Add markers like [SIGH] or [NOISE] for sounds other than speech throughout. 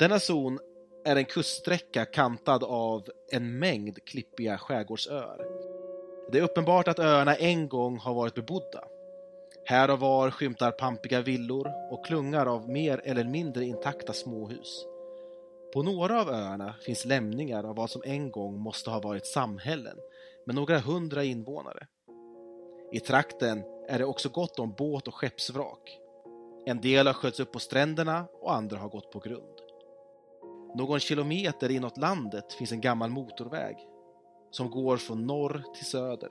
Denna zon är en kuststräcka kantad av en mängd klippiga skärgårdsöar. Det är uppenbart att öarna en gång har varit bebodda. Här och var skymtar pampiga villor och klungar av mer eller mindre intakta småhus. På några av öarna finns lämningar av vad som en gång måste ha varit samhällen med några hundra invånare. I trakten är det också gott om båt och skeppsvrak. En del har sköts upp på stränderna och andra har gått på grund. Någon kilometer inåt landet finns en gammal motorväg som går från norr till söder.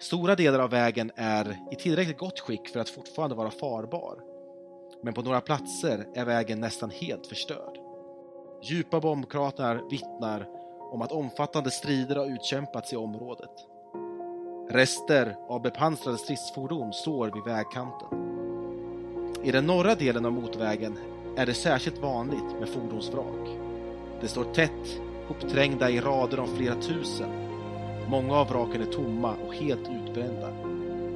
Stora delar av vägen är i tillräckligt gott skick för att fortfarande vara farbar. Men på några platser är vägen nästan helt förstörd. Djupa bombkratrar vittnar om att omfattande strider har utkämpats i området. Rester av bepansrade stridsfordon står vid vägkanten. I den norra delen av motorvägen är det särskilt vanligt med fordonsvrak. Det står tätt hopträngda i rader om flera tusen. Många av vraken är tomma och helt utbrända.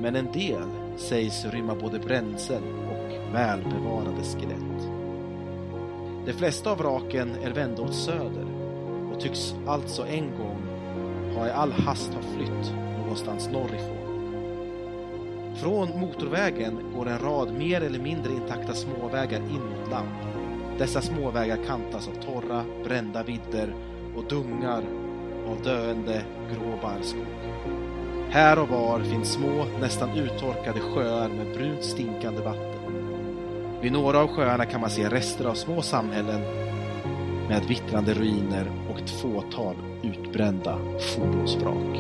Men en del sägs rymma både bränsel och välbevarade skelett. De flesta av vraken är vända åt söder och tycks alltså en gång ha i all hast ha flytt någonstans norrifrån. Från motorvägen går en rad mer eller mindre intakta småvägar in mot land. Dessa småvägar kantas av torra, brända vidder och dungar av döende grå barrskog. Här och var finns små, nästan uttorkade sjöar med brunt stinkande vatten. Vid några av sjöarna kan man se rester av små samhällen med vittrande ruiner och ett fåtal utbrända fordonsvrak.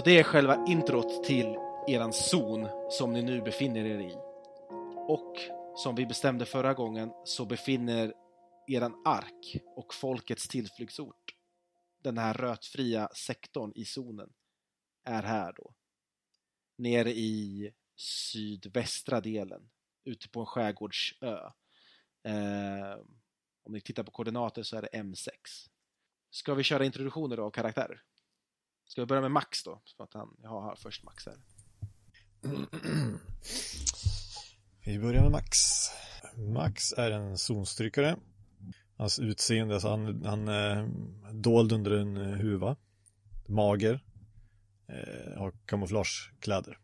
Så det är själva introt till eran zon som ni nu befinner er i. Och som vi bestämde förra gången så befinner eran ark och folkets tillflyktsort, den här rötfria sektorn i zonen, är här då. Nere i sydvästra delen, ute på en skärgårdsö. Eh, om ni tittar på koordinater så är det M6. Ska vi köra introduktioner av karaktärer? Ska vi börja med Max då? För att han, jag har först Max här. [CLEARS THROAT] Vi börjar med Max. Max är en zonstrykare. Hans utseende, alltså han, han är dold under en eh, huva. Mager. Eh, har kamouflagekläder.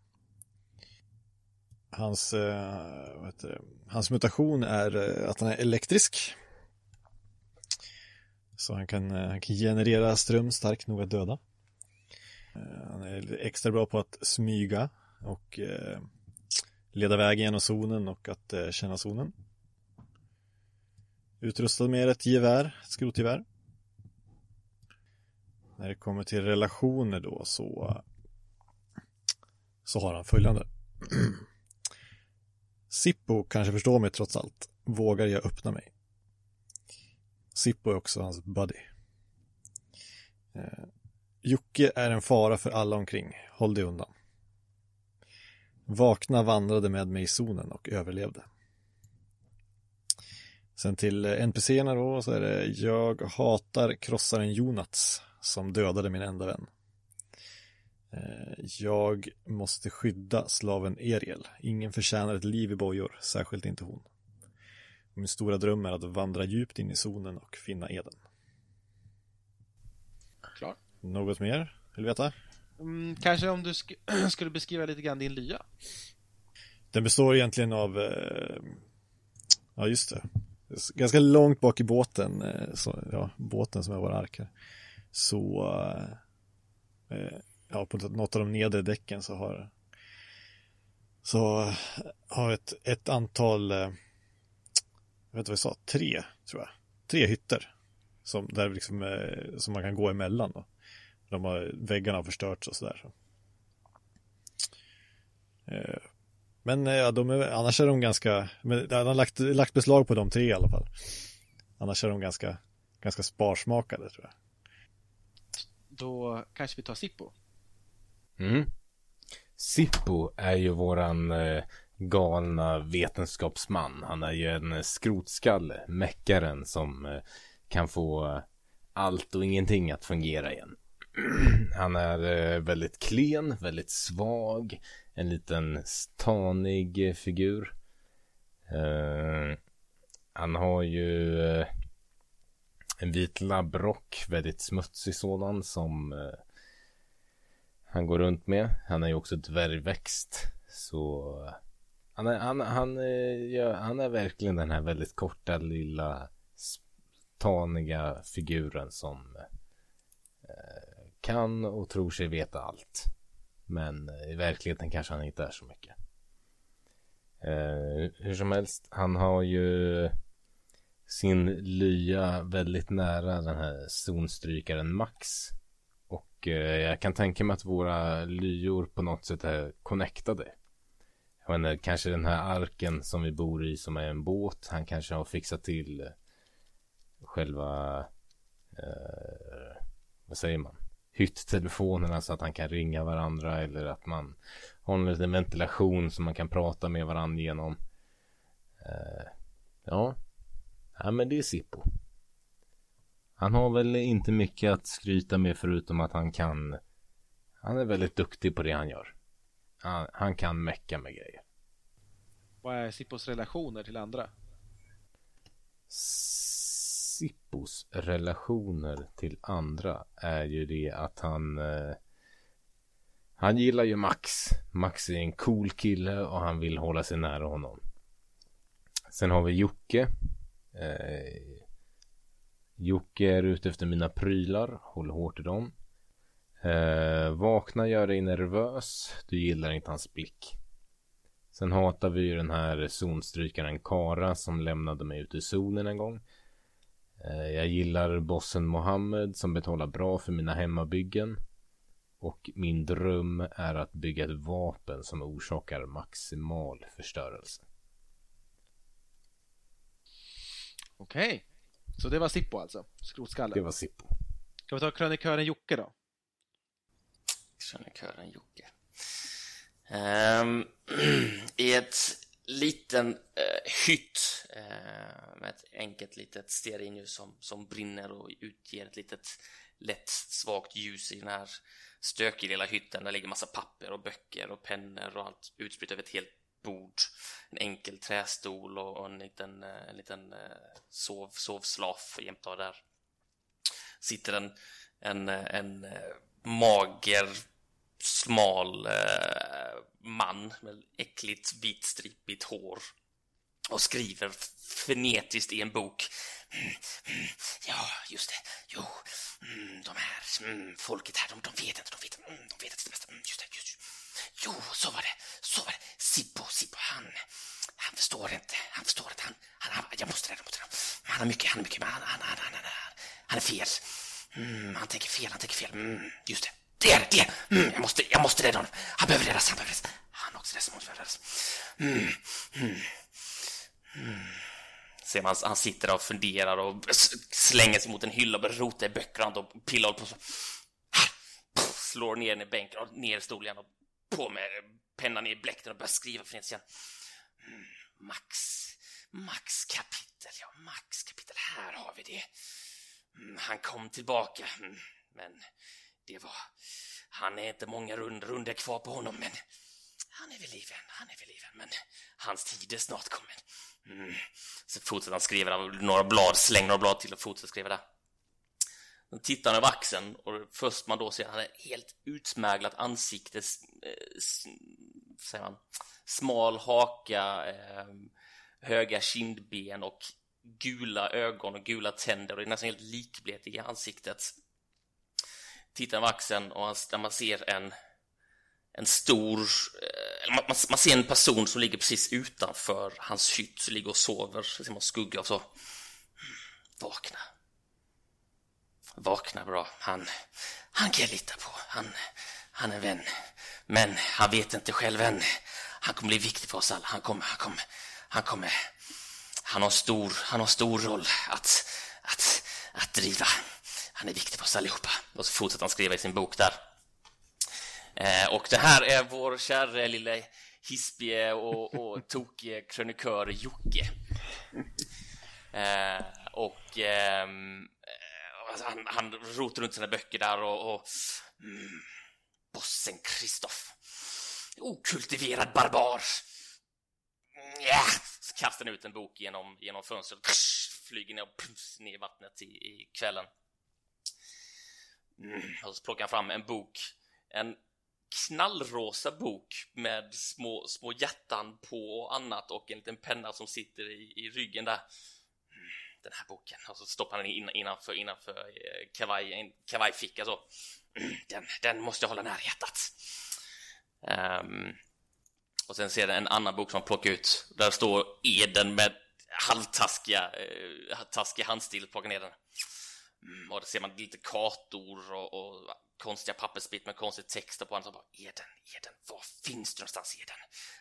Hans, eh, vad heter det? Hans mutation är eh, att han är elektrisk. Så han kan, han kan generera ström stark nog att döda. Eh, han är extra bra på att smyga och eh, leda vägen genom zonen och att eh, känna zonen. Utrustad med ett gevär, ett skrotgevär. När det kommer till relationer då så så har han följande. [CLEARS THROAT] Sippo kanske förstår mig trots allt. Vågar jag öppna mig? Sippo är också hans buddy. Jocke är en fara för alla omkring. Håll dig undan. Vakna vandrade med mig i zonen och överlevde. Sen till eh, NPCerna då så är det Jag hatar krossaren Jonats som dödade min enda vän. Eh, Jag måste skydda slaven Eriel. Ingen förtjänar ett liv i bojor, särskilt inte hon. Min stora dröm är att vandra djupt in i zonen och finna Eden. Något mer? Vill du veta? Mm, kanske om du sk [CLEARS THROAT] skulle beskriva lite grann din lya? Den består egentligen av, eh, ja just det, ganska långt bak i båten, eh, så, ja, båten som är vår ark här. Så, eh, ja, på något av de nedre däcken så har, så har ett, ett antal, eh, jag vet inte vad jag sa, tre tror jag, tre hytter. Som, där liksom, eh, som man kan gå emellan då. De har, väggarna har förstörts och sådär. Så. Eh, men ja, de är, annars är de ganska, men han har lagt, lagt beslag på de tre i alla fall. Annars är de ganska, ganska sparsmakade tror jag. Då kanske vi tar Sippo. Mm. Sippo är ju våran eh, galna vetenskapsman. Han är ju en skrotskalle, mäckaren som eh, kan få allt och ingenting att fungera igen. [CLEARS THROAT] Han är eh, väldigt klen, väldigt svag, en liten tanig figur. Eh, han har ju eh, en vit labbrock, väldigt smutsig sådan som han går runt med. Han är ju också dvärgväxt. Så han är, han, han, ja, han är verkligen den här väldigt korta lilla taniga figuren som kan och tror sig veta allt. Men eh, i verkligheten kanske han inte är så mycket. Eh, hur som helst, han har ju sin lya väldigt nära den här zonstrykaren Max. Och eh, jag kan tänka mig att våra lyor på något sätt är connectade. Jag vet inte, kanske den här arken som vi bor i som är en båt. Han kanske har fixat till själva, eh, vad säger man? Hytttelefonerna så att han kan ringa varandra eller att man har en liten ventilation som man kan prata med varandra genom. Uh, ja. ja, men det är Sippo. Han har väl inte mycket att skryta med förutom att han kan. Han är väldigt duktig på det han gör. Han, han kan mecka med grejer. Vad är Sippos relationer till andra? Sippos relationer till andra är ju det att han eh, Han gillar ju Max. Max är en cool kille och han vill hålla sig nära honom. Sen har vi Jocke. Eh, Jocke är ute efter mina prylar, håller hårt i dem. Eh, vakna gör dig nervös, du gillar inte hans blick. Sen hatar vi ju den här zonstrykaren Kara som lämnade mig ute i zonen en gång. Eh, jag gillar bossen Mohammed som betalar bra för mina hemmabyggen. Och min dröm är att bygga ett vapen som orsakar maximal förstörelse. Okej. Okay. Så det var Sippo alltså? Skrotskalle? Det var Sippo. Ska vi ta krönikören Jocke då? Krönikören Jocke. Um, [CLEARS THROAT] I ett liten eh, hytt eh, med ett enkelt litet stearinljus som, som brinner och utger ett litet lätt svagt ljus i den här stökiga lilla hytten. Där ligger massa papper och böcker och pennor och allt utspritt över ett helt bord. En enkel trästol och, och en liten, eh, en liten eh, sov, sovslaf jämte av där. Sitter en, en, eh, en eh, mager smal eh, man med äckligt vitstripigt hår och skriver fenetiskt i en bok. Mm, mm, ja, just det. Jo, mm, de här mm, folket här, de, de vet inte, de vet, mm, de vet inte det bästa. Mm, just det, just Jo, så var det, så var det. Sippo, Sippo, han, han förstår inte, han förstår inte, han, han, han jag måste rädda mot honom. Han har mycket, han har mycket, men han, han, han, han, han, han är fel. Mm, han tänker fel, han tänker fel. Mm, just det. Det är det! Mm, jag, måste, jag måste rädda honom. Han behöver räddas, han behöver räddas. Han också ledsen, måste räddas. Mm, mm, mm. Ser man, han sitter och funderar och slänger sig mot en hylla och börjar rota i böcker och pillar på så. Slår ner den i bänken och ner i stolen och på med pennan i bläkten och börjar skriva för igen. Mm, Max, Max kapitel, ja, Max kapitel, här har vi det. Mm, han kom tillbaka, mm, men det var... Han är inte många rund, rundor kvar på honom, men han är vid liven, han är vid liven, men hans tid är snart kommen. Mm. Så fortsätter han skriva några blad, slänger några blad till och fortsätter skriva där. Då tittar han över axeln och först man då ser han ett helt utsmäglat ansikte, eh, säger man, smal haka, eh, höga kindben och gula ögon och gula tänder och det är nästan helt likblekt i ansiktet tittar över axeln och där man ser en, en stor... Eh, man, man, ser en person som ligger precis utanför hans hytt, som ligger och sover, så ser man skugga och så. Vakna. Vakna bra. Han, han kan jag lita på. Han, han är vän. Men han vet inte själv än. Han kommer bli viktig för oss alla. Han kommer, han kommer, han kommer. Han har stor, han har stor roll att, att, att driva. Han är viktig för oss allihopa. Och så fortsätter han skriva i sin bok där. Eh, och det här är vår kära lille hispige och, och tokige krönikör Jocke. Eh, och ehm, eh, han, han rotar runt sina böcker där och, och mm, bossen Kristoff. Okultiverad barbar. Ja, så kastar han ut en bok genom, genom fönstret. Flyger ner och puss, ner i vattnet i, i kvällen. Mm. Och så plockar han fram en bok. En knallrosa bok med små, små hjärtan på och annat och en liten penna som sitter i, i ryggen där. Den här boken. Och så stoppar han den innanför, innanför eh, kavaj, kavajficka så. Den, den måste jag hålla nära hjärtat. Um, och sen ser jag en annan bok som han plockar ut. Där står Eden med halvtaskiga eh, taskig handstil plockar ner den. Mm, och där ser man lite kartor och, och konstiga pappersbit med konstig text på. Och bara, Eden, Eden, var finns du någonstans Eden?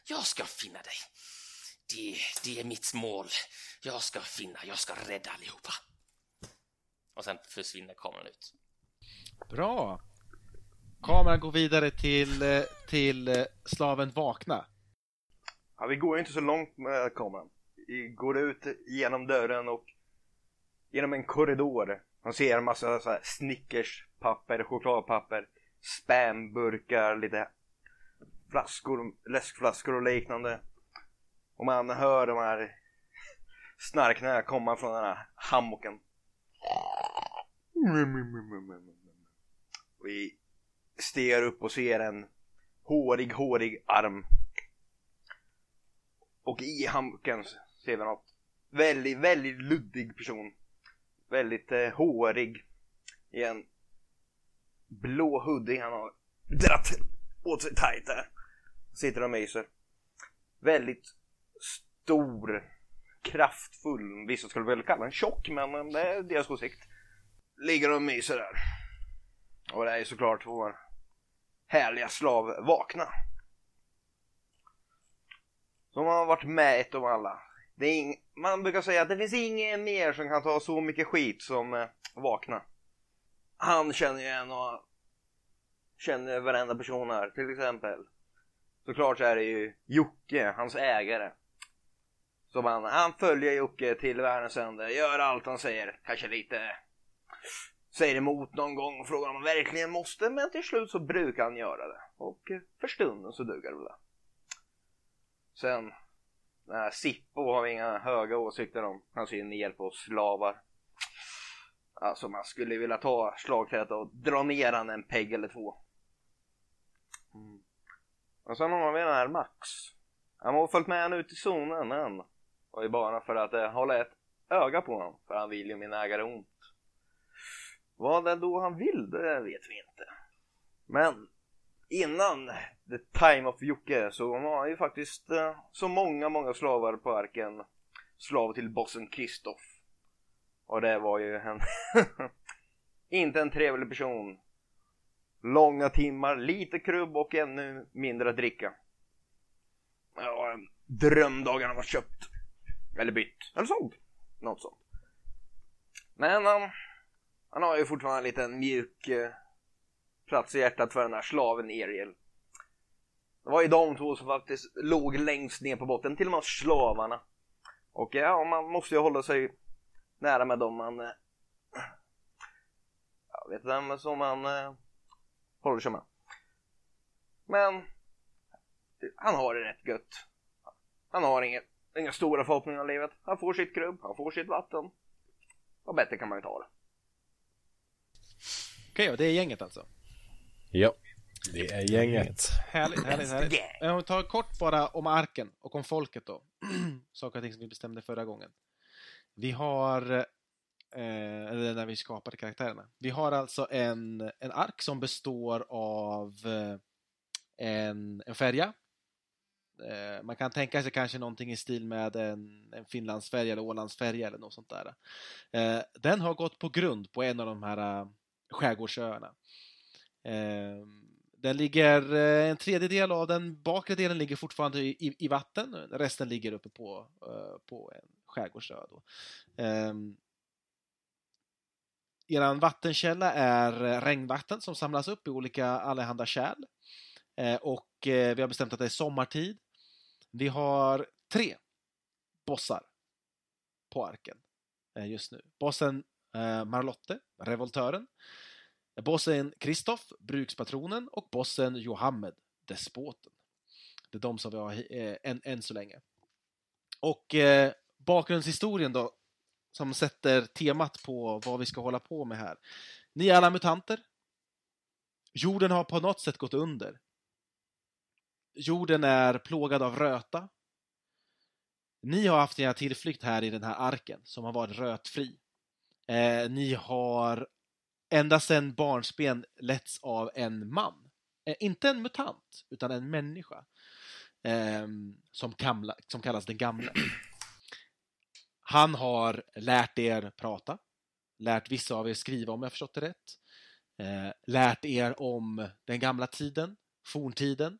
Jag ska finna dig. Det, det är mitt mål. Jag ska finna, jag ska rädda allihopa. Och sen försvinner kameran ut. Bra! Kameran går vidare till, eh, till eh, slaven Vakna. Ja, vi går inte så långt med kameran. Vi går ut genom dörren och genom en korridor. Man ser en massa så här Snickerspapper, chokladpapper, spamburkar, lite flaskor, läskflaskor och liknande. Och man hör de här snarkningarna komma från den här hammocken. Vi stegar upp och ser en hårig, hårig arm. Och i hammocken ser vi något väldigt, väldigt luddig person. Väldigt eh, hårig. I en blå hoodie han har dratt åt sig tajt där. Sitter och myser. Väldigt stor, kraftfull, vissa skulle väl kalla den tjock men det är deras åsikt. Ligger och myser där. Och det är såklart vår härliga slav Vakna. Som har varit med ett av alla. Det är ing- man brukar säga att det finns ingen mer som kan ta så mycket skit som eh, Vakna. Han känner ju en och känner varenda person här, till exempel. Såklart så är det ju Jocke, hans ägare. Som han, han följer Jocke till världens ände, gör allt han säger, kanske lite säger emot någon gång och frågar om han verkligen måste men till slut så brukar han göra det. Och för stunden så duger det väl. Sen, här Sippo har vi inga höga åsikter om. Han ser ner på slavar. Alltså man skulle vilja ta slagträet och dra ner han en pegg eller två. Mm. Och sen har vi den här Max. Han har följt med han ut i zonen än. Och det är bara för att eh, hålla ett öga på honom. För han vill ju min ägare ont. Vad det då han vill, det vet vi inte. Men innan the time of Jocke så var han ju faktiskt eh, så många, många slavar på arken slav till bossen Kristoff. Och det var ju en [LAUGHS] inte en trevlig person. Långa timmar, lite krubb och ännu mindre att dricka. Ja, drömdagarna var köpt. Eller bytt. Eller sålt. Något sånt. Men han, han har ju fortfarande en liten mjuk eh, plats i hjärtat för den här slaven Ariel. Det var ju de två som faktiskt låg längst ner på botten, till och med slavarna. Och ja, man måste ju hålla sig nära med dem man... Eh, jag vet vem som man eh, håller sig med. Men han har det rätt gött. Han har inga, inga stora förhoppningar i livet. Han får sitt krubb, han får sitt vatten. Vad bättre kan man ju ta det. Okej, och det är gänget alltså. Ja, det är gänget. Härligt, härligt, härligt. Om vi tar kort bara om arken och om folket då. [CLEARS THROAT] Saker och ting som vi bestämde förra gången. Vi har, eh, eller när vi skapade karaktärerna. Vi har alltså en, en ark som består av eh, en, en färja. Eh, man kan tänka sig kanske någonting i stil med en, en Finlandsfärja eller Ålandsfärja eller något sånt där. Eh, den har gått på grund på en av de här eh, skärgårdsöarna. Ehm, den ligger, eh, en tredjedel av den bakre delen ligger fortfarande i, i vatten, resten ligger uppe på, eh, på en skärgårdsö. Då. Ehm, eran vattenkälla är regnvatten som samlas upp i olika allehanda kärl. Eh, och vi har bestämt att det är sommartid. Vi har tre bossar på arken just nu. Bossen Marlotte, revoltören. Bossen Kristoff, brukspatronen och bossen Johammed, despoten. Det är de som vi har eh, än, än så länge. Och eh, bakgrundshistorien då, som sätter temat på vad vi ska hålla på med här. Ni är alla mutanter. Jorden har på något sätt gått under. Jorden är plågad av röta. Ni har haft er tillflykt här i den här arken som har varit rötfri. Eh, ni har ända sedan barnsben letts av en man. Eh, inte en mutant, utan en människa. Eh, som, kamla, som kallas den gamla. Han har lärt er prata, lärt vissa av er skriva om jag förstått det rätt, eh, lärt er om den gamla tiden, forntiden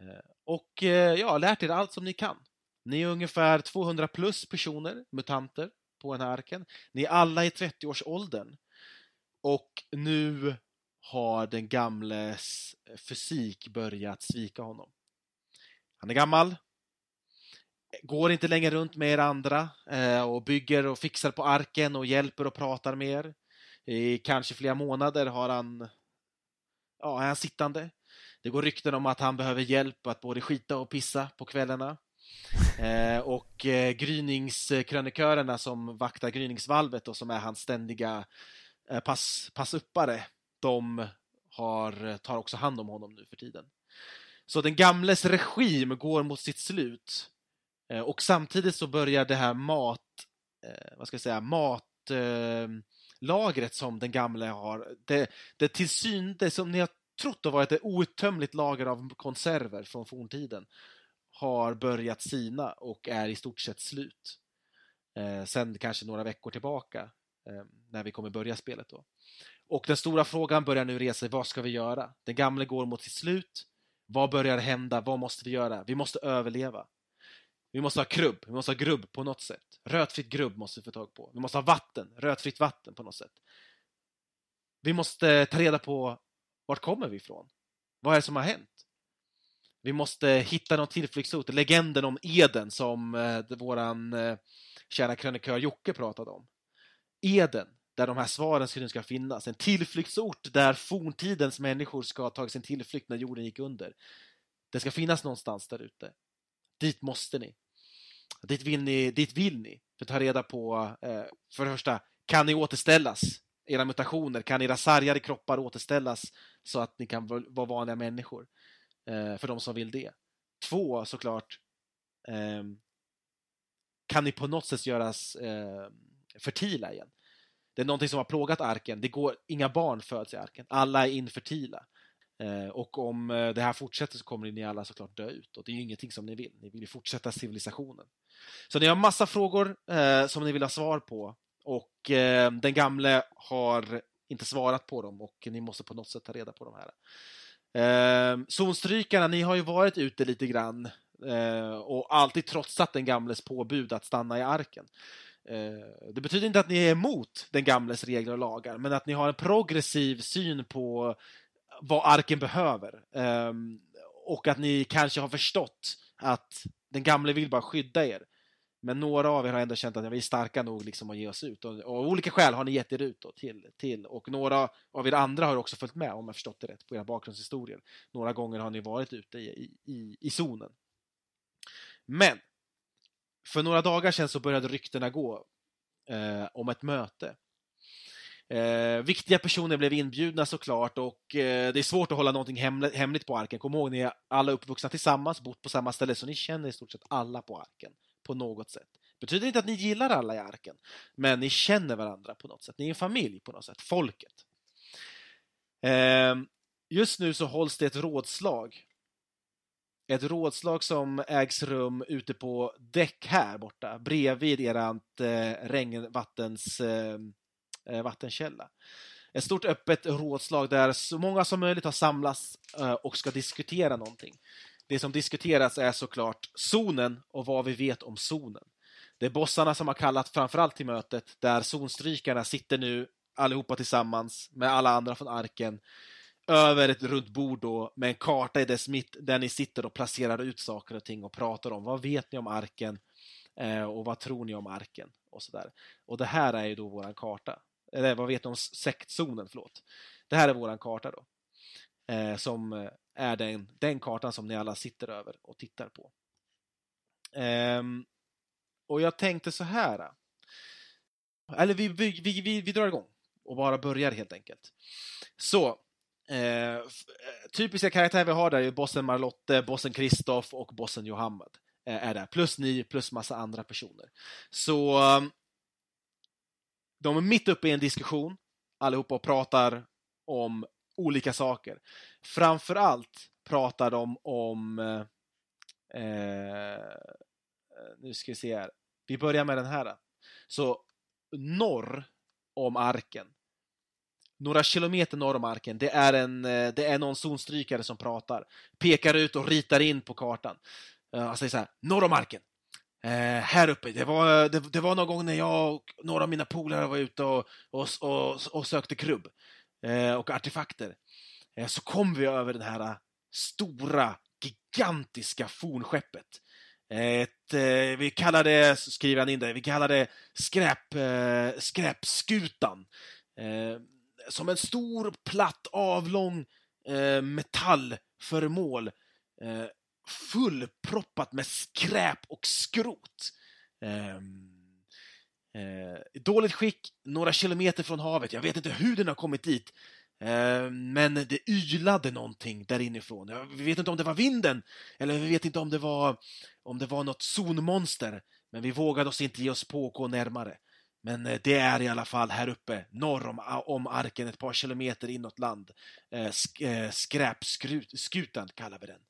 eh, och eh, ja, lärt er allt som ni kan. Ni är ungefär 200 plus personer, mutanter, på den här arken. Ni är alla i 30-årsåldern. Och nu har den gamles eh, fysik börjat svika honom. Han är gammal, eh, går inte längre runt med er andra eh, och bygger och fixar på arken och hjälper och pratar med er. I kanske flera månader har han, ja, är han sittande. Det går rykten om att han behöver hjälp att både skita och pissa på kvällarna. Eh, och eh, gryningskrönikörerna som vaktar gryningsvalvet och som är hans ständiga eh, Eh, pass, passuppare, de har, eh, tar också hand om honom nu för tiden. Så den gamles regim går mot sitt slut. Eh, och samtidigt så börjar det här mat, vad ska jag säga, matlagret som den gamle har, det, det till det som ni har trott har varit ett outtömligt lager av konserver från forntiden har börjat sina och är i stort sett slut. Eh, sen kanske några veckor tillbaka Eh, när vi kommer börja spelet då. Och den stora frågan börjar nu resa sig, vad ska vi göra? Den gamle går mot sitt slut. Vad börjar hända? Vad måste vi göra? Vi måste överleva. Vi måste ha krubb, vi måste ha grubb på något sätt. Rötfritt grubb måste vi få tag på. Vi måste ha vatten, rötfritt vatten på något sätt. Vi måste ta reda på vart kommer vi ifrån? Vad är det som har hänt? Vi måste hitta någon tillflyktsort. Legenden om Eden som eh, våran eh, kära krönikör Jocke pratade om. Eden, där de här svaren ska finnas. En tillflyktsort där forntidens människor ska ha tagit sin tillflykt när jorden gick under. Det ska finnas någonstans där ute. Dit måste ni. Dit vill ni, dit vill ni för att ta reda på, eh, för det första, kan ni återställas? Era mutationer, kan era sargade kroppar återställas så att ni kan vara vanliga människor? Eh, för de som vill det. Två, såklart, ehm, kan ni på något sätt göras eh, fertila igen. Det är någonting som har plågat arken. Det går, inga barn föds i arken. Alla är infertila. Eh, och om eh, det här fortsätter så kommer ni alla såklart dö ut. Och det är ju ingenting som ni vill. Ni vill ju fortsätta civilisationen. Så ni har massa frågor eh, som ni vill ha svar på. Och eh, den gamle har inte svarat på dem och ni måste på något sätt ta reda på de här. Eh, zonstrykarna, ni har ju varit ute lite grann eh, och alltid trotsat den gamles påbud att stanna i arken. Eh, det betyder inte att ni är emot den gamles regler och lagar, men att ni har en progressiv syn på vad arken behöver. Ehm, och att ni kanske har förstått att den gamle vill bara skydda er. Men några av er har ändå känt att vi är starka nog liksom att ge oss ut. Och, och av olika skäl har ni gett er ut då till, till. Och några av er andra har också följt med, om jag förstått det rätt, på era bakgrundshistorier. Några gånger har ni varit ute i, i, i zonen. Men för några dagar sedan så började ryktena gå eh, om ett möte. Eh, viktiga personer blev inbjudna såklart och eh, det är svårt att hålla någonting hemligt på arken. Kom ihåg, ni är alla uppvuxna tillsammans, bott på samma ställe, så ni känner i stort sett alla på arken på något sätt. Betyder inte att ni gillar alla i arken, men ni känner varandra på något sätt. Ni är en familj på något sätt, folket. Eh, just nu så hålls det ett rådslag. Ett rådslag som ägs rum ute på däck här borta, bredvid erant eh, regnvattens eh, eh, vattenkälla. Ett stort öppet rådslag där så många som möjligt har samlats eh, och ska diskutera någonting. Det som diskuteras är såklart zonen och vad vi vet om zonen. Det är bossarna som har kallat framförallt till mötet där zonstrykarna sitter nu allihopa tillsammans med alla andra från arken över ett runt bord då med en karta i dess mitt där ni sitter och placerar ut saker och ting och pratar om vad vet ni om arken eh, och vad tror ni om arken och sådär. Och det här är ju då våran karta. Eller vad vet ni om sektzonen, förlåt. Det här är våran karta då. Eh, som eh, är den, den kartan som ni alla sitter över och tittar på. Ehm, och jag tänkte så här. Eller vi, vi, vi, vi, vi drar igång och bara börjar helt enkelt. Så, Eh, eh, typiska karaktärer vi har där är bossen Marlotte, bossen Kristoff och bossen Johammed. Eh, är där. Plus ni, plus massa andra personer. Så ehm, de är mitt uppe i en diskussion allihopa och pratar om olika saker. Framförallt pratar de om eh, eh nu ska vi se här. Vi börjar med den här. Så norr om arken. Några kilometer norr om marken, Det är, en, eh, det är någon zonstrykare som pratar. Pekar ut och ritar in på kartan. Eh, han säger så här. Norr om marken!” Eh, här uppe. Det var, det, det, var någon gång när jag och några av mina polare var ute och, och, och, och sökte krubb eh, och artefakter. Eh, så kom vi över det här eh, stora, gigantiska fornskeppet. Ett, eh, vi kallar det, skriver han in det, vi kallar det skräp, eh, skräpskutan. Som en stor, platt, avlång eh, metallföremål eh, fullproppat med skräp och skrot. Ehm, eh, eh, dåligt skick, några kilometer från havet. Jag vet inte hur den har kommit dit. Eh, men det ylade någonting där inifrån. Vi vet inte om det var vinden, eller vi vet inte om det var, om det var något zonmonster. Men vi vågade oss inte ge oss på och gå närmare. Men eh, det är i alla fall här uppe, norr om, om arken, ett par kilometer inåt land. Eh, eh, Skräpskutan kallar vi den.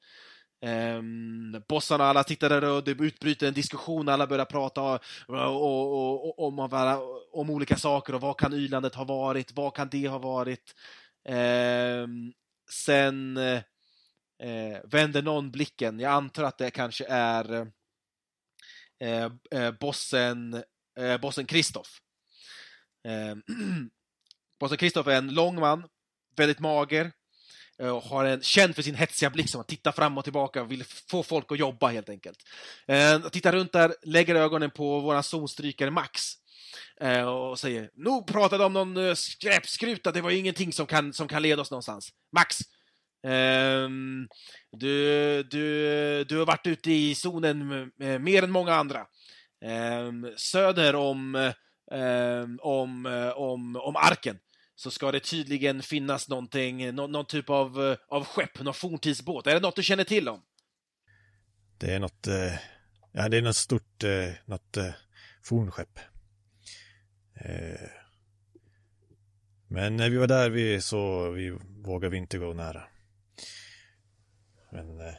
Um, bossarna alla tittar där och det utbryter en diskussion, alla börjar prata och, och, och, om, om olika saker och vad kan ylandet ha varit, vad kan det ha varit? Um, sen uh, vänder någon blicken, jag antar att det kanske är uh, uh, bossen eh, bossen Kristoff. Eh, [CLEARS THROAT] bossen Kristoff är en lång man, väldigt mager, eh, och har en, känd för sin hetsiga blick som tittar fram och tillbaka och vill få folk att jobba helt enkelt. Eh, tittar runt där, lägger ögonen på våran zonstrykare Max eh, och säger Nog pratade om någon eh, skräpskruta, det var ju ingenting som kan, som kan leda oss någonstans. Max! Eh, du, du, du har varit ute i zonen eh, mer än många andra. Ehm, söder om, ehm, om, om, om arken så ska det tydligen finnas någonting, någon, någon typ av, av skepp, någon forntidsbåt. Är det något du känner till om? Det är något, eh, ja det är något stort, eh, något eh, fornskepp. Eh, men när vi var där vi, så vi vågade vi inte gå nära. Men eh,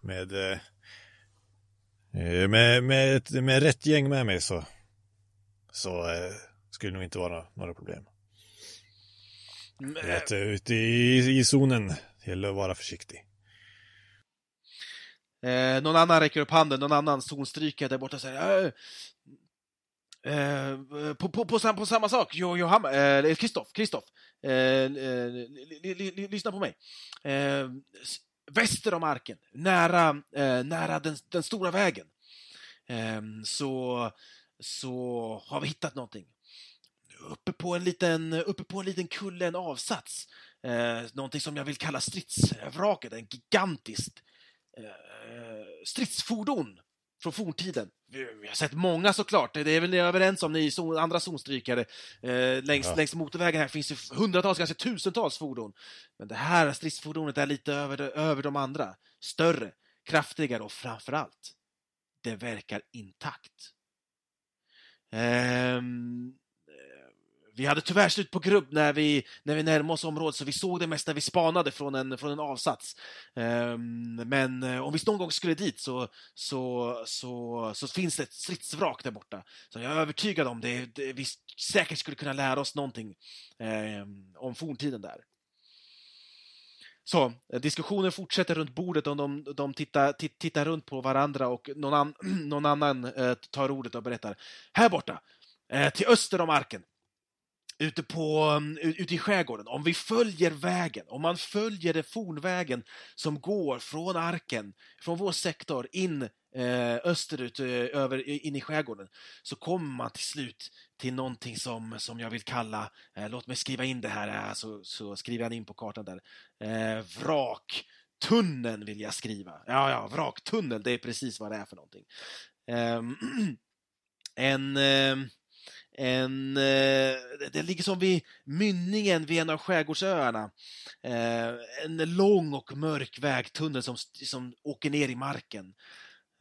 med, med, med, med rätt gäng med mig så, så skulle det nog inte vara några problem. Rätt ute i, i zonen. Gäller att vara försiktig. Eh, någon annan räcker upp handen, någon annan zonstrykare där borta säger eh, eh, på, på, på, på, samma sak, jo, Johan, eh, Kristoff, Kristoff, eh, eh, lyssna på mig. Väster om arken, nära, eh, nära den, den stora vägen, eh, så, så har vi hittat någonting uppe på en liten, uppe på en liten kulle, en avsats. Eh, någonting som jag vill kalla stridsvraket, en gigantiskt eh, stridsfordon från forntiden. Vi, har sett många såklart, det är väl ni överens om, ni zon, andra zonstrykare. Eh, längs, ja. längs motorvägen här finns det hundratals, kanske tusentals fordon. Men det här stridsfordonet är lite över, över de andra. Större, kraftigare och framförallt, det verkar intakt. Um, vi hade tyvärr slut på grubb när vi, när vi närmade oss området, så vi såg det mest när vi spanade från en, från en avsats. Um, men eh, om vi någon gång skulle dit så, så, så, så finns det ett stridsvrak där borta. Så jag är övertygad om det, det vi säkert skulle kunna lära oss någonting um, om forntiden där. Så, eh, diskussionen fortsätter runt bordet och de, de tittar, tittar runt på varandra och någon, an, [CLEARS THROAT] någon annan eh, tar ordet och berättar. Här borta, eh, till öster om arken, ute, på, mm, ute i skärgården, om vi följer vägen, om man följer den fornvägen som går från arken, från vår sektor in eh, österut, eh, över, in i skärgården, så kommer man till slut till någonting som, som jag vill kalla, eh, låt mig skriva in det här, eh, så, så skriver jag in på kartan där, eh, vraktunneln vill jag skriva. Ja, ja, vraktunnel, det är precis vad det är för någonting. Ehm, [CLEARS THROAT] en ehm, en, eh, det ligger som vid mynningen vid en av skärgårdsöarna. Eh, en lång och mörk vägtunnel som, som åker ner i marken.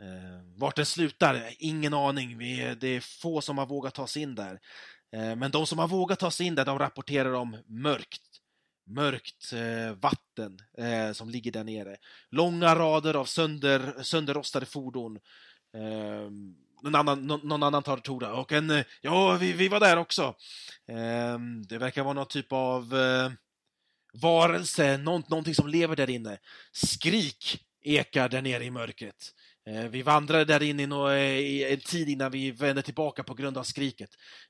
Eh, vart den slutar, ingen aning. Vi, det är få som har vågat ta sig in där. Eh, men de som har vågat ta sig in där, de rapporterar om mörkt mörkt eh, vatten eh, som ligger där nere. Långa rader av sönder, sönderrostade fordon. Eh, någon annan, någon, någon annan tar Tora. Och en, eh, ja, vi, vi var där också. Eh, det verkar vara någon typ av eh, varelse, nånt, någonting som lever där inne. Skrik ekar där nere i mörkret. Eh, vi vandrade där inne i, no, eh, i en tid innan vi vände tillbaka på grund av skriket.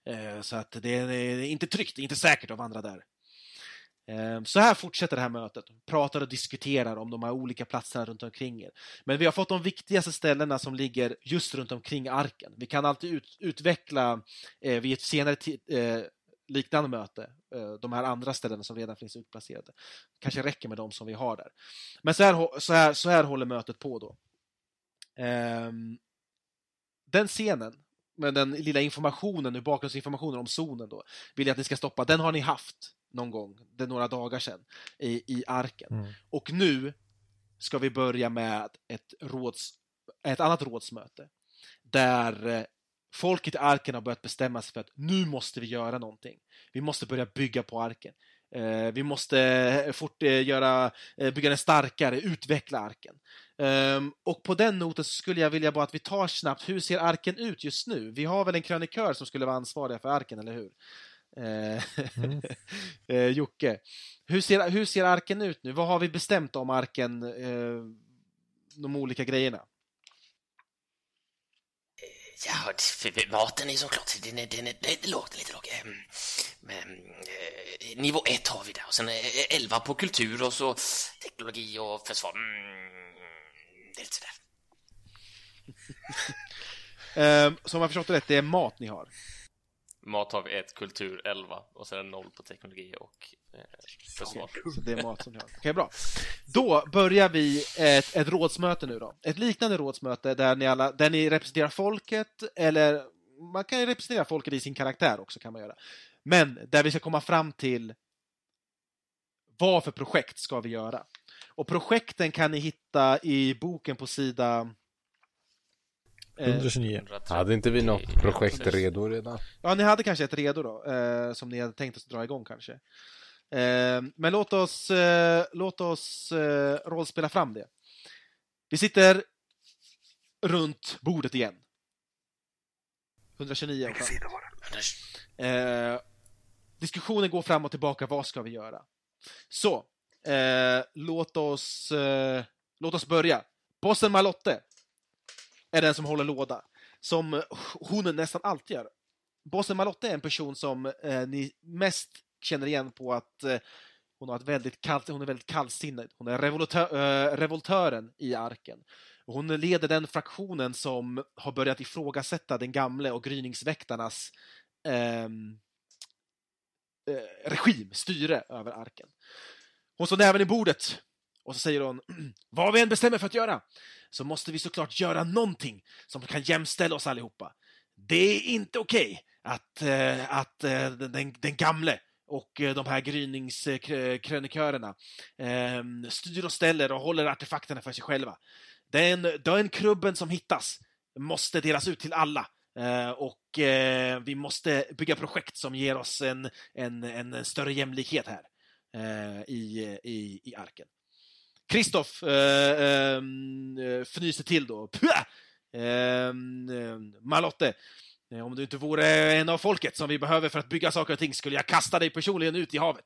Eh, så att det är inte tryggt, inte säkert att vandra där. Ehm, så här fortsätter det här mötet. Pratar och diskuterar om de här olika platserna runt omkring er. Men vi har fått de viktigaste ställena som ligger just runt omkring arken. Vi kan alltid ut, utveckla eh, vid ett senare eh, liknande möte eh, de här andra ställena som redan finns utplacerade. Kanske räcker med de som vi har där. Men så här, så här, så här håller mötet på då. Eh, den scenen med den lilla informationen, bakgrundsinformationen om zonen då, vill jag att ni ska stoppa. Den har ni haft någon gång, det några dagar sedan, i, i arken. Mm. Och nu ska vi börja med ett, råds, ett annat rådsmöte. Där eh, folket i arken har börjat bestämma sig för att nu måste vi göra någonting. Vi måste börja bygga på arken. Eh, vi måste eh, fort göra, bygga den starkare, utveckla arken. Ehm, och på den noten skulle jag vilja bara att vi tar snabbt, hur ser arken ut just nu? Vi har väl en krönikör som skulle vara ansvarig för arken, eller hur? Eh, mm. [LAUGHS] eh, Jocke, hur ser, hur ser arken ut nu? Vad har vi bestämt om arken, eh, de olika grejerna? Ja, maten är såklart, den är, den är, det lågt, lite lågt. Ehm, men, eh, nivå 1 har vi där och sen 11 på kultur och så teknologi och försvar. Mm, det är lite sådär. [LAUGHS] eh, som jag förstått det rätt, det är mat ni har? Mat har vi 1, kultur 11 och sen 0 på teknologi och eh, försvar. Så det är mat som vi har. Okej, okay, bra. Då börjar vi ett, ett rådsmöte nu då. Ett liknande rådsmöte där ni, alla, där ni representerar folket, eller man kan ju representera folket i sin karaktär också kan man göra. Men där vi ska komma fram till vad för projekt ska vi göra? Och projekten kan ni hitta i boken på sida 129. Eh, hade inte vi något projekt redo redan? Ja, ni hade kanske ett redo då, eh, som ni hade tänkt att dra igång kanske. Eh, men låt oss, eh, låt oss eh, rollspela fram det. Vi sitter runt bordet igen. 129. Eh, diskussionen går fram och tillbaka, vad ska vi göra? Så, eh, låt oss, låt oss börja. Bossen Malotte, är den som håller låda. Som eh, hon nästan alltid gör. Bossen Malotte är en person som eh, ni mest känner igen på att eh, hon, har ett väldigt kallt, hon är väldigt kallsinnig. Hon är revoltör, eh, revoltören i arken. Hon leder den fraktionen som har börjat ifrågasätta den gamle och gryningsväktarnas ehm, eh, regim, styre över arken. Hon står näven i bordet och så säger hon, vad vi än bestämmer för att göra så måste vi såklart göra någonting som kan jämställa oss allihopa. Det är inte okej okay att, eh, att eh, den, den gamle och eh, de här gryningskrönikörerna eh, styr och ställer och håller artefakterna för sig själva. Den, den krubben som hittas måste delas ut till alla. och vi måste bygga projekt som ger oss en, en, en större jämlikhet här i, i, i arken. Kristoff eh, ehm, eh, fnyser till då. Eh, Malotte, eh, om du inte vore en av folket som vi behöver för att bygga saker och ting skulle jag kasta dig personligen ut i havet.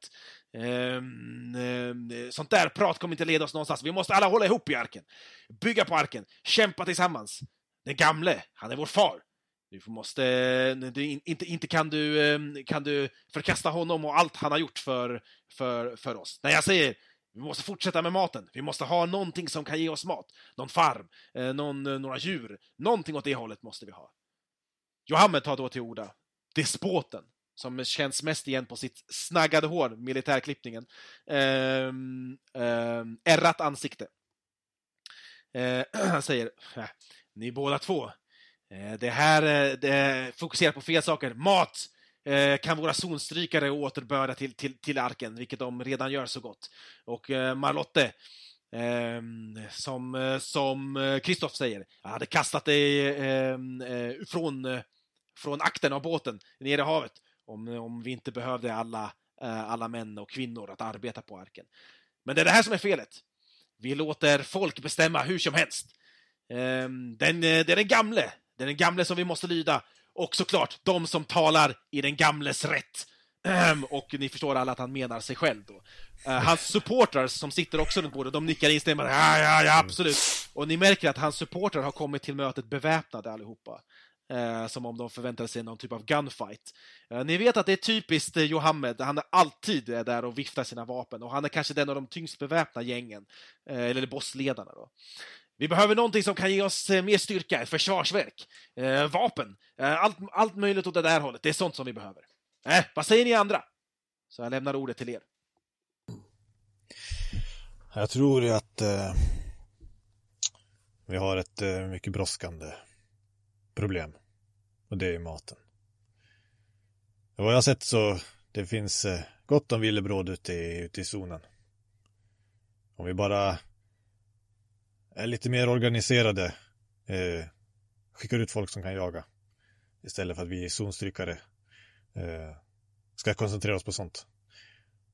Ehm, sånt där prat kommer inte leda oss någonstans. Vi måste alla hålla ihop i arken. Bygga på arken. Kämpa tillsammans. Den gamle, han är vår far. Du måste, eh, du, inte, inte kan du, kan du förkasta honom och allt han har gjort för, för, för oss. Nej, jag säger, vi måste fortsätta med maten. Vi måste ha någonting som kan ge oss mat. Någon farm, eh, någon, eh, några djur. Någonting åt det hållet måste vi ha. Johammed tar då till orda. Despoten, som känns mest igen på sitt snaggade hår, militärklippningen. Ehm, ehm, eh, eh, ärrat [CLEARS THROAT] ansikte. Han säger, äh, ni båda två, eh, det här eh, det fokuserar på fel saker. Mat! Eh, kan våra zonstrykare återbörda till, till, till arken, vilket de redan gör så gott. Och eh, Marlotte, ehm, som eh, som Kristoff säger, hade kastat dig ehm, från, från akten av båten ner i havet om, om vi inte behövde alla, alla män och kvinnor att arbeta på arken. Men det är det här som är felet. Vi låter folk bestämma hur som helst. Ehm, den, det är den gamle, det är den gamle som vi måste lyda. Och såklart, de som talar i den gamles rätt. Ehm, och ni förstår alla att han menar sig själv då. Eh, hans supportrar som sitter också runt bordet, de nickar instämmande. Ja, ja, ja, absolut. Och ni märker att hans supportrar har kommit till mötet beväpnade allihopa. Eh, som om de förväntade sig någon typ av gunfight. Eh, ni vet att det är typiskt eh, Johammed, han är alltid där och viftar sina vapen och han är kanske den av de tyngst beväpnade gängen, eller bossledarna då. Vi behöver någonting som kan ge oss eh, mer styrka, ett försvarsverk, eh, vapen, eh, allt, allt möjligt åt det där hållet. Det är sånt som vi behöver. Eh, vad säger ni andra? Så jag lämnar ordet till er. Jag tror att vi har ett mycket brådskande problem. Och det är maten. vad jag har sett så det finns eh, gott om villebråd ute i, ute i zonen. Om vi bara är lite mer organiserade, eh, skickar ut folk som kan jaga. Istället för att vi zonstrykare eh, ska koncentrera oss på sånt.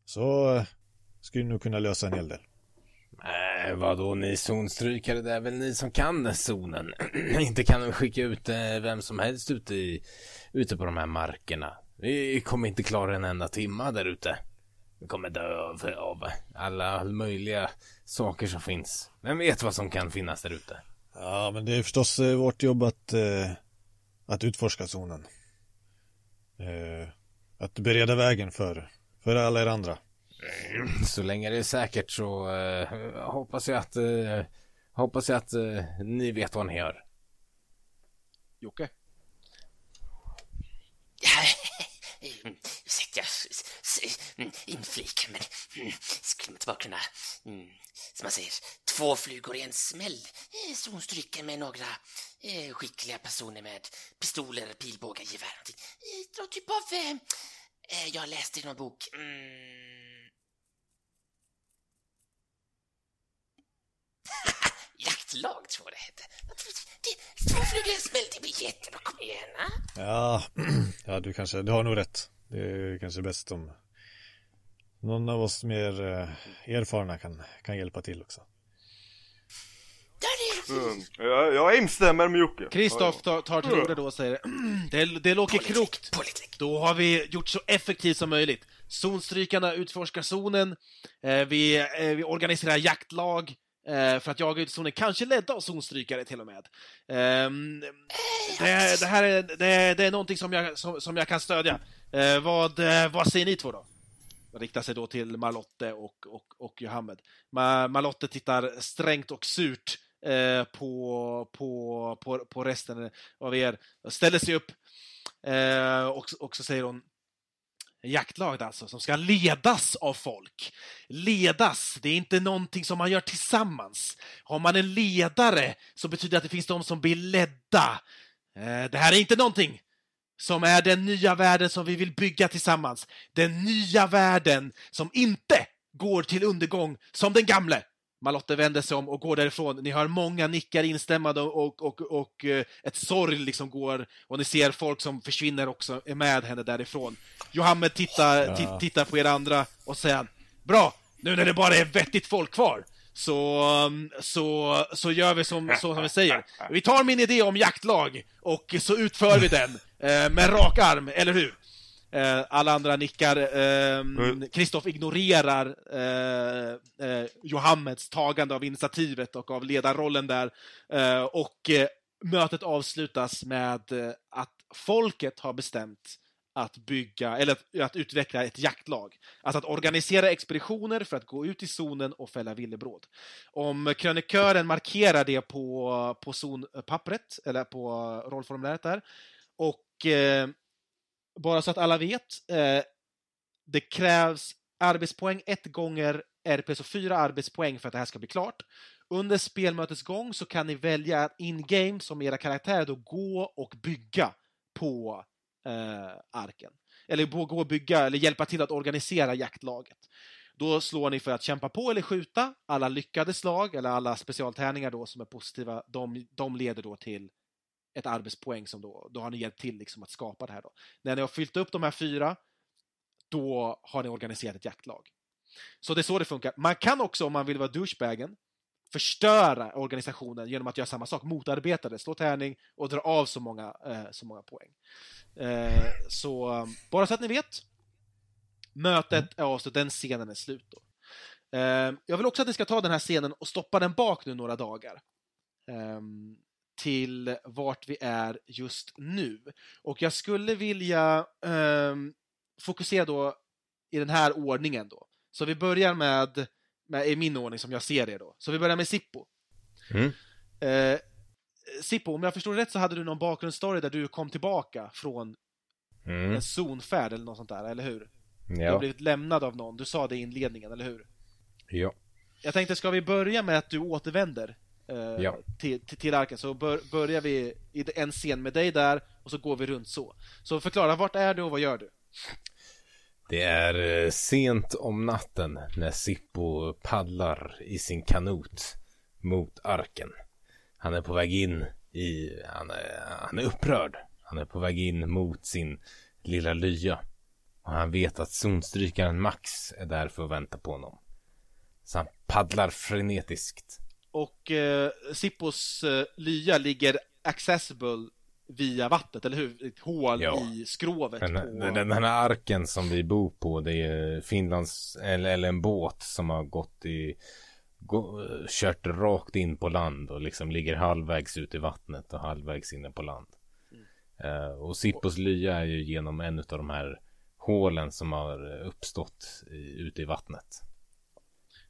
Så eh, skulle vi nog kunna lösa en hel del. Äh, vadå ni zonstrykare? Det är väl ni som kan zonen? [CLEARS THROAT] Inte kan de skicka ut eh, vem som helst ute, i, ute på de här markerna. Vi kommer inte klara en enda timma där ute. Vi kommer dö av, av alla möjliga saker som finns. Vem vet vad som kan finnas där ute? Ja, men det är förstås eh, vårt jobb att, eh, att utforska zonen. Eh, att bereda vägen för, för alla er andra. [CLEARS THROAT] Så länge det är säkert så uh, hoppas jag att, uh, hoppas jag att uh, ni vet vad ni gör. Jocke? [LAUGHS] Ursäkta, inflik. men skulle man inte bara kunna, som man säger, två flugor i en smäll. Eh, Zonstryka med några eh, skickliga personer med pistoler, pilbågar, gevär. Eh, någon typ av, jag läste i någon bok, mm. [LAUGHS] Jaktlag tror jag det hette. Två flugor i en smäll, det blir jättebra. Kom igen. Ah. Ja, [CLEARS THROAT] ja du kanske, du har nog rätt. Det är kanske bäst om någon av oss mer eh, erfarna kan, kan hjälpa till också. Mm. Jag, jag instämmer med Jocke. Kristoff tar, tar till orda då och säger det, det låter klokt. Då har vi gjort så effektivt som möjligt. Zonstrykarna utforskar zonen. Eh, vi, eh, vi organiserar jaktlag. Eh, för att jaga ut zonen, kanske ledda av zonstrykare till och med. Um, det, det, här är, det, det, är någonting som jag, som, som jag kan stödja. Vad, vad säger ni två då? Riktar sig då till Marlotte och, och, och Johammed. Marlotte tittar strängt och surt eh, på, på, på, på resten av er. Ställer sig upp eh, och, och så säger hon jaktlag alltså, som ska ledas av folk. Ledas, det är inte någonting som man gör tillsammans. Har man en ledare så betyder det att det finns de som blir ledda. Eh, det här är inte någonting som är den nya världen som vi vill bygga tillsammans. Den nya världen som inte går till undergång som den gamle. Malotte vänder sig om och går därifrån. Ni hör många nickar instämmande och, och, och, och eh, ett sorg liksom går och ni ser folk som försvinner också är med henne därifrån. Johammed tittar, ja. tittar på er andra och säger Bra! Nu när det bara är vettigt folk kvar så, um, så, så gör vi som, så som vi säger. Vi tar min idé om jaktlag och så utför vi den eh, med rak arm, eller hur? Eh, alla andra nickar. Kristoff ehm, mm. ignorerar eh, eh, Johammeds tagande av initiativet och av ledarrollen där. Eh, och mötet avslutas med eh, att folket har bestämt att bygga, eller att, att utveckla ett jaktlag. Alltså att organisera expeditioner för att gå ut i zonen och fälla villebråd. Om krönikören markerar det på, på zonpappret, eller på rollformuläret där, och eh, bara så att alla vet, eh, det krävs arbetspoäng ett gånger RP, så fyra arbetspoäng för att det här ska bli klart. Under spelmötets gång så kan ni välja in-game som era karaktärer då gå och bygga på eh, arken. Eller gå och bygga, eller hjälpa till att organisera jaktlaget. Då slår ni för att kämpa på eller skjuta. Alla lyckade slag, eller alla specialtärningar då som är positiva, de, de leder då till ett arbetspoäng som då, då har ni hjälpt till liksom att skapa det här då. När ni har fyllt upp de här fyra, då har ni organiserat ett jaktlag. Så det är så det funkar. Man kan också, om man vill vara douchebagen, förstöra organisationen genom att göra samma sak, motarbeta det, slå tärning och dra av så många, eh, så många poäng. Eh, så bara så att ni vet. Mötet är avslutat, den scenen är slut då. Eh, jag vill också att ni ska ta den här scenen och stoppa den bak nu några dagar. Ehm, till vart vi är just nu. Och jag skulle vilja ehm, fokusera då i den här ordningen då. Så vi börjar med i min ordning som jag ser det då. Så vi börjar med Sippo. Mm. Eh, Sippo, om jag förstår rätt så hade du någon bakgrundsstory där du kom tillbaka från Mm. en zonfärd eller något sånt där, eller hur? Du har Ja. blivit lämnad av någon, du sa det i inledningen, eller hur? ja. Jag tänkte, ska vi börja med att du återvänder eh, Ja. till, till, till arken? Så bör, börjar vi i en scen med dig där och så går vi runt så. Så förklara, vart är du och vad gör du? Det är eh, sent om natten när Sippo paddlar i sin kanot mot arken. Han är på väg in i, han är, han är upprörd. Han är på väg in mot sin lilla lya. Och han vet att zonstrykaren Max är där för att vänta på honom. Så han paddlar frenetiskt. Och eh, Sippos eh, lya ligger accessible via vattnet, eller hur? Ett hål Ja. i skrovet Den, på... den, den här arken som vi bor på, det är Finlands, eller, eller en båt som har gått i, gå, kört rakt in på land och liksom ligger halvvägs ut i vattnet och halvvägs inne på land. Eh, och Sippos lya är ju genom en av de här hålen som har uppstått i, ute i vattnet.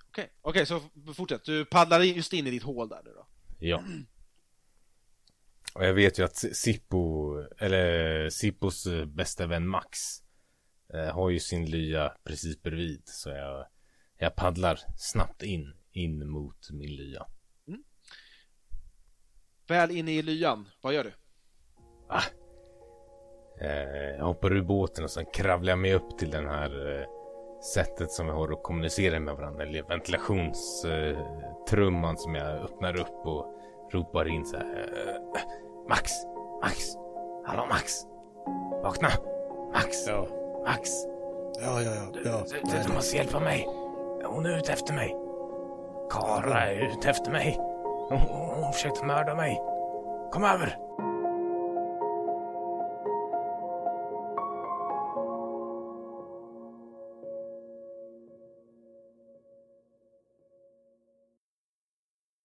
Okej, okej, så fortsätt. Du paddlar just in i ditt hål där nu då. Ja. [CLEARS THROAT] Och jag vet ju att Sippo, eller Sippos eh, bästa vän Max eh, har ju sin lya precis bredvid. Så jag, jag paddlar snabbt in, in mot min lya. Väl inne i lyan, vad gör du? Ah. Eh, jag hoppar ur båten och sen kravlar jag mig upp till den här eh, sättet som vi har att kommunicera med varandra. Eller ventilationstrumman eh, som jag öppnar upp och ropar in så här. Eh, Max! Max! Hallå Max! Vakna! Max! Ja, Max! ja, ja. ja, ja. Du, du, du måste hjälpa mig. Hon är ute efter mig. Kara är ute efter mig. Hon, hon, hon försökte mörda mig. Kom över!